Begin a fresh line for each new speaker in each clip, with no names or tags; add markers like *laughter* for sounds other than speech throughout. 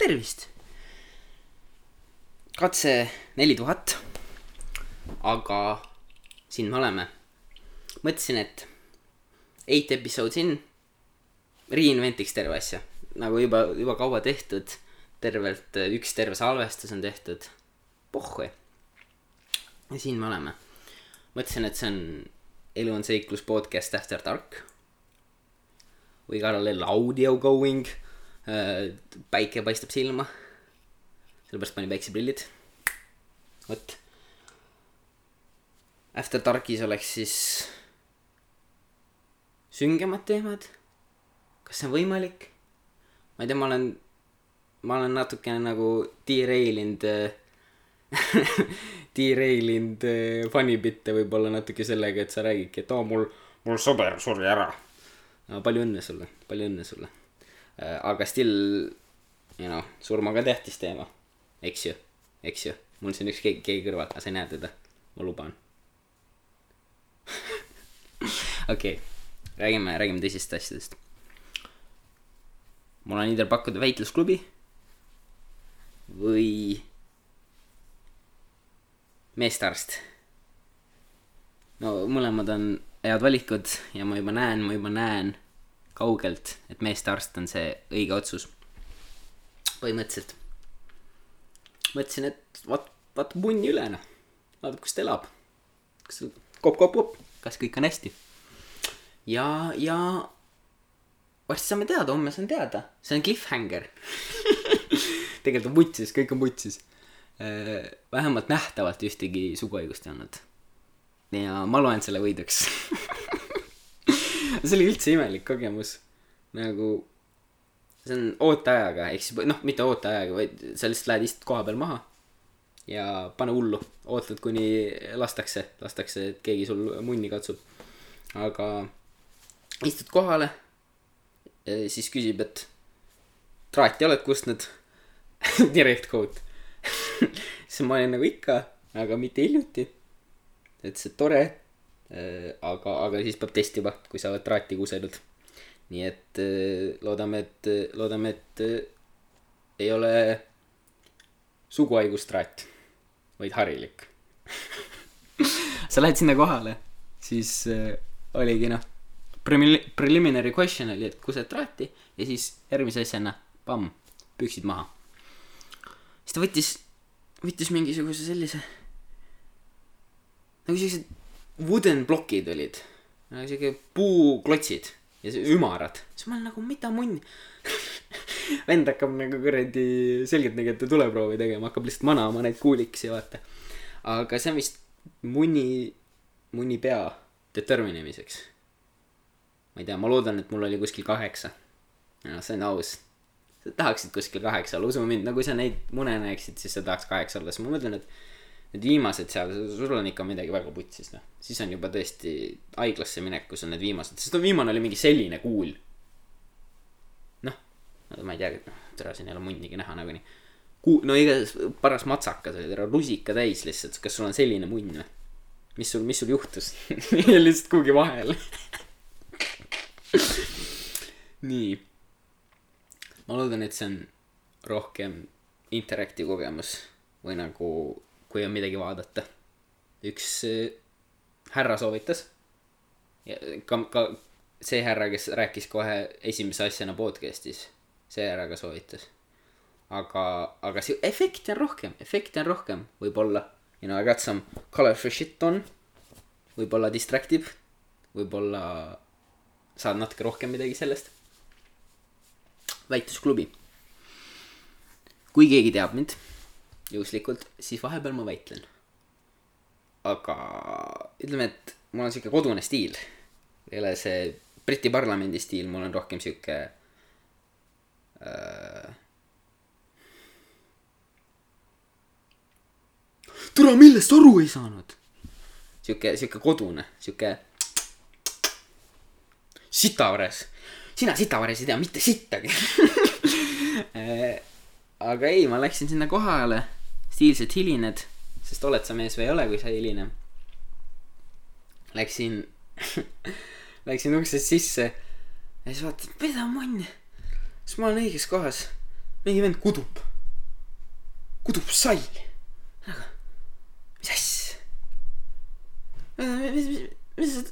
tervist! katse neli tuhat. aga siin me oleme. mõtlesin, et eight episodes in reinventiks terve asja. nagu juba, juba kaua tehtud. tervelt üks terve salvestus on tehtud. pohhu. ja siin me oleme. mõtlesin, et see on Elu on seiklus podcast After Dark. We got a little audio going päike paistab silma. sellepärast panin päikseprillid. vot. After Darkis oleks siis süngemad teemad. kas see on võimalik? ma ei tea, ma olen, ma olen natukene nagu derail inud *laughs* derail inud funnybitte võib-olla natuke sellega, et sa räägidki, et aa, mul, mul sõber suri ära. palju õnne sulle, palju õnne sulle Äh, aga still, you know, surmaga tähtis teema, eks ju, eks ju. mul siin üks keegi, keegi kõrval, aga sa ei näe teda, ma luban. *laughs* okei okay., räägime, räägime teisest asjadest. mul on either pakkuda väitlusklubi või meestearst. no mõlemad on head valikud ja ma juba näen, ma juba näen kaugelt, et meestearst on see õige otsus. põhimõtteliselt. mõtlesin, et vaat, vaat munni üle noh, vaatab, kus ta elab. kas kopp-kopp-kopp, kas kõik on hästi? ja, ja varsti saame teada, homme saan teada, see on cliffhanger *laughs* tegelikult on vutsis, kõik on vutsis. Äh, vähemalt nähtavalt ühtegi suguhaigust ei olnud. ja ma loen selle võiduks *laughs* *laughs* see oli üldse imelik kogemus. nagu, see on ooteajaga, ehk siis noh, mitte ooteajaga, vaid sa lihtsalt lähed istud koha peal maha. ja pane hullu, ootad, kuni lastakse, lastakse, et keegi sul munni katsub. aga istud kohale, siis küsib, et traati oled kustnud *laughs* direct quote *laughs* siis ma olin nagu ikka, aga mitte hiljuti. et tore Äh, aga, aga siis peab testima, kui sa oled traati kusenud. nii et äh, loodame, et, loodame, et äh, ei ole suguhaigustraat, vaid harilik *laughs* sa lähed sinna kohale, siis oligi noh, preliminary question oli, et kused traati ja siis järgmise asjana, pamm, püksid maha. siis ta võttis, võttis mingisuguse sellise nagu siuksed wooden plokid olid, nagu siuke puuklotsid ja ümarad, siis ma olen nagu, mida munni *laughs* vend hakkab nagu kuradi selgeltnägijate tuleproovi tegema, hakkab lihtsalt manama neid kuuliksi, vaata. aga see on vist munni, munni pea determine imiseks. ma ei tea, ma loodan, et mul oli kuskil kaheksa. noh, see on aus. sa tahaksid kuskil kaheksa olla, usu mind, no kui sa neid mune näeksid, siis sa tahaks kaheksa olla, siis ma mõtlen, et need viimased seal, sul on ikka midagi väga putsis, noh. siis on juba tõesti haiglasse minek, kus on need viimased, sest no viimane oli mingi selline kuul. noh, ma ei teagi, noh, tere, siin ei ole munnigi näha nagunii. Kuu-, no igatahes paras matsakas oli, tere, rusika täis lihtsalt, kas sul on selline munn või? mis sul, mis sul juhtus *laughs* lihtsalt kuhugi vahele *laughs* nii. ma loodan, et see on rohkem interactive kogemus või nagu kui on midagi vaadata. üks äh, härra soovitas. ka, ka see härra, kes rääkis kohe esimese asjana podcast'is, see härra ka soovitas. aga, aga see efekti on rohkem, efekti on rohkem, võib-olla. You know, I got some colorful shit on. võib-olla distractive, võib-olla saad natuke rohkem midagi sellest. väitlusklubi. kui keegi teab mind juhuslikult, siis vahepeal ma väitlen. aga ütleme, et mul on sihuke kodune stiil. ei ole see Briti parlamendi stiil, mul on rohkem sihuke äh.... tule, millest aru ei saanud? sihuke, sihuke kodune, sihuke. sitavares, sina sitavares ei tea mitte sittagi *laughs* äh, aga ei, ma läksin sinna kohale stiilselt hilined, sest oled sa mees või ei ole, kui sa ei hiline. Läksin *laughs* läksin uksest sisse ja siis vaatan, mida munni, kas ma olen õiges kohas. mingi vend kudub, kudub salli. aga, mis asja? mis, mis, mis sa,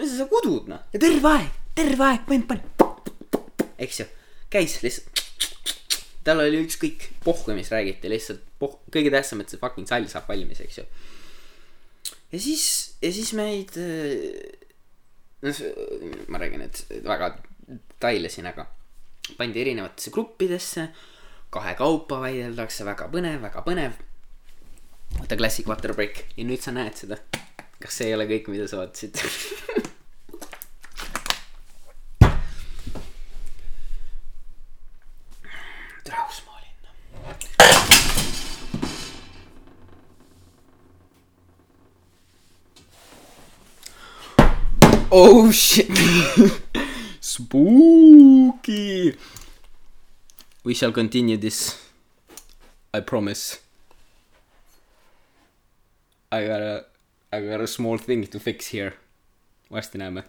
mis sa kudud noh, ja terve aeg, terve aeg vend pani, *laughs* eks ju, käis lihtsalt. *laughs* tal oli ükskõik, pohhu, mis räägiti, lihtsalt poh-, kõige tähtsam, et see fucking sall saab valmis, eks ju. ja siis, ja siis meid, noh, ma räägin nüüd väga detaile siin, aga pandi erinevatesse gruppidesse, kahekaupa väideldakse, väga põnev, väga põnev. vaata Classic Water Break ja nüüd sa näed seda. kas see ei ole kõik, mida sa ootasid? *laughs* Oh shit. *laughs* Spooky. We shall continue this. I promise. I got a, I got a small thing to fix here. varsti näeme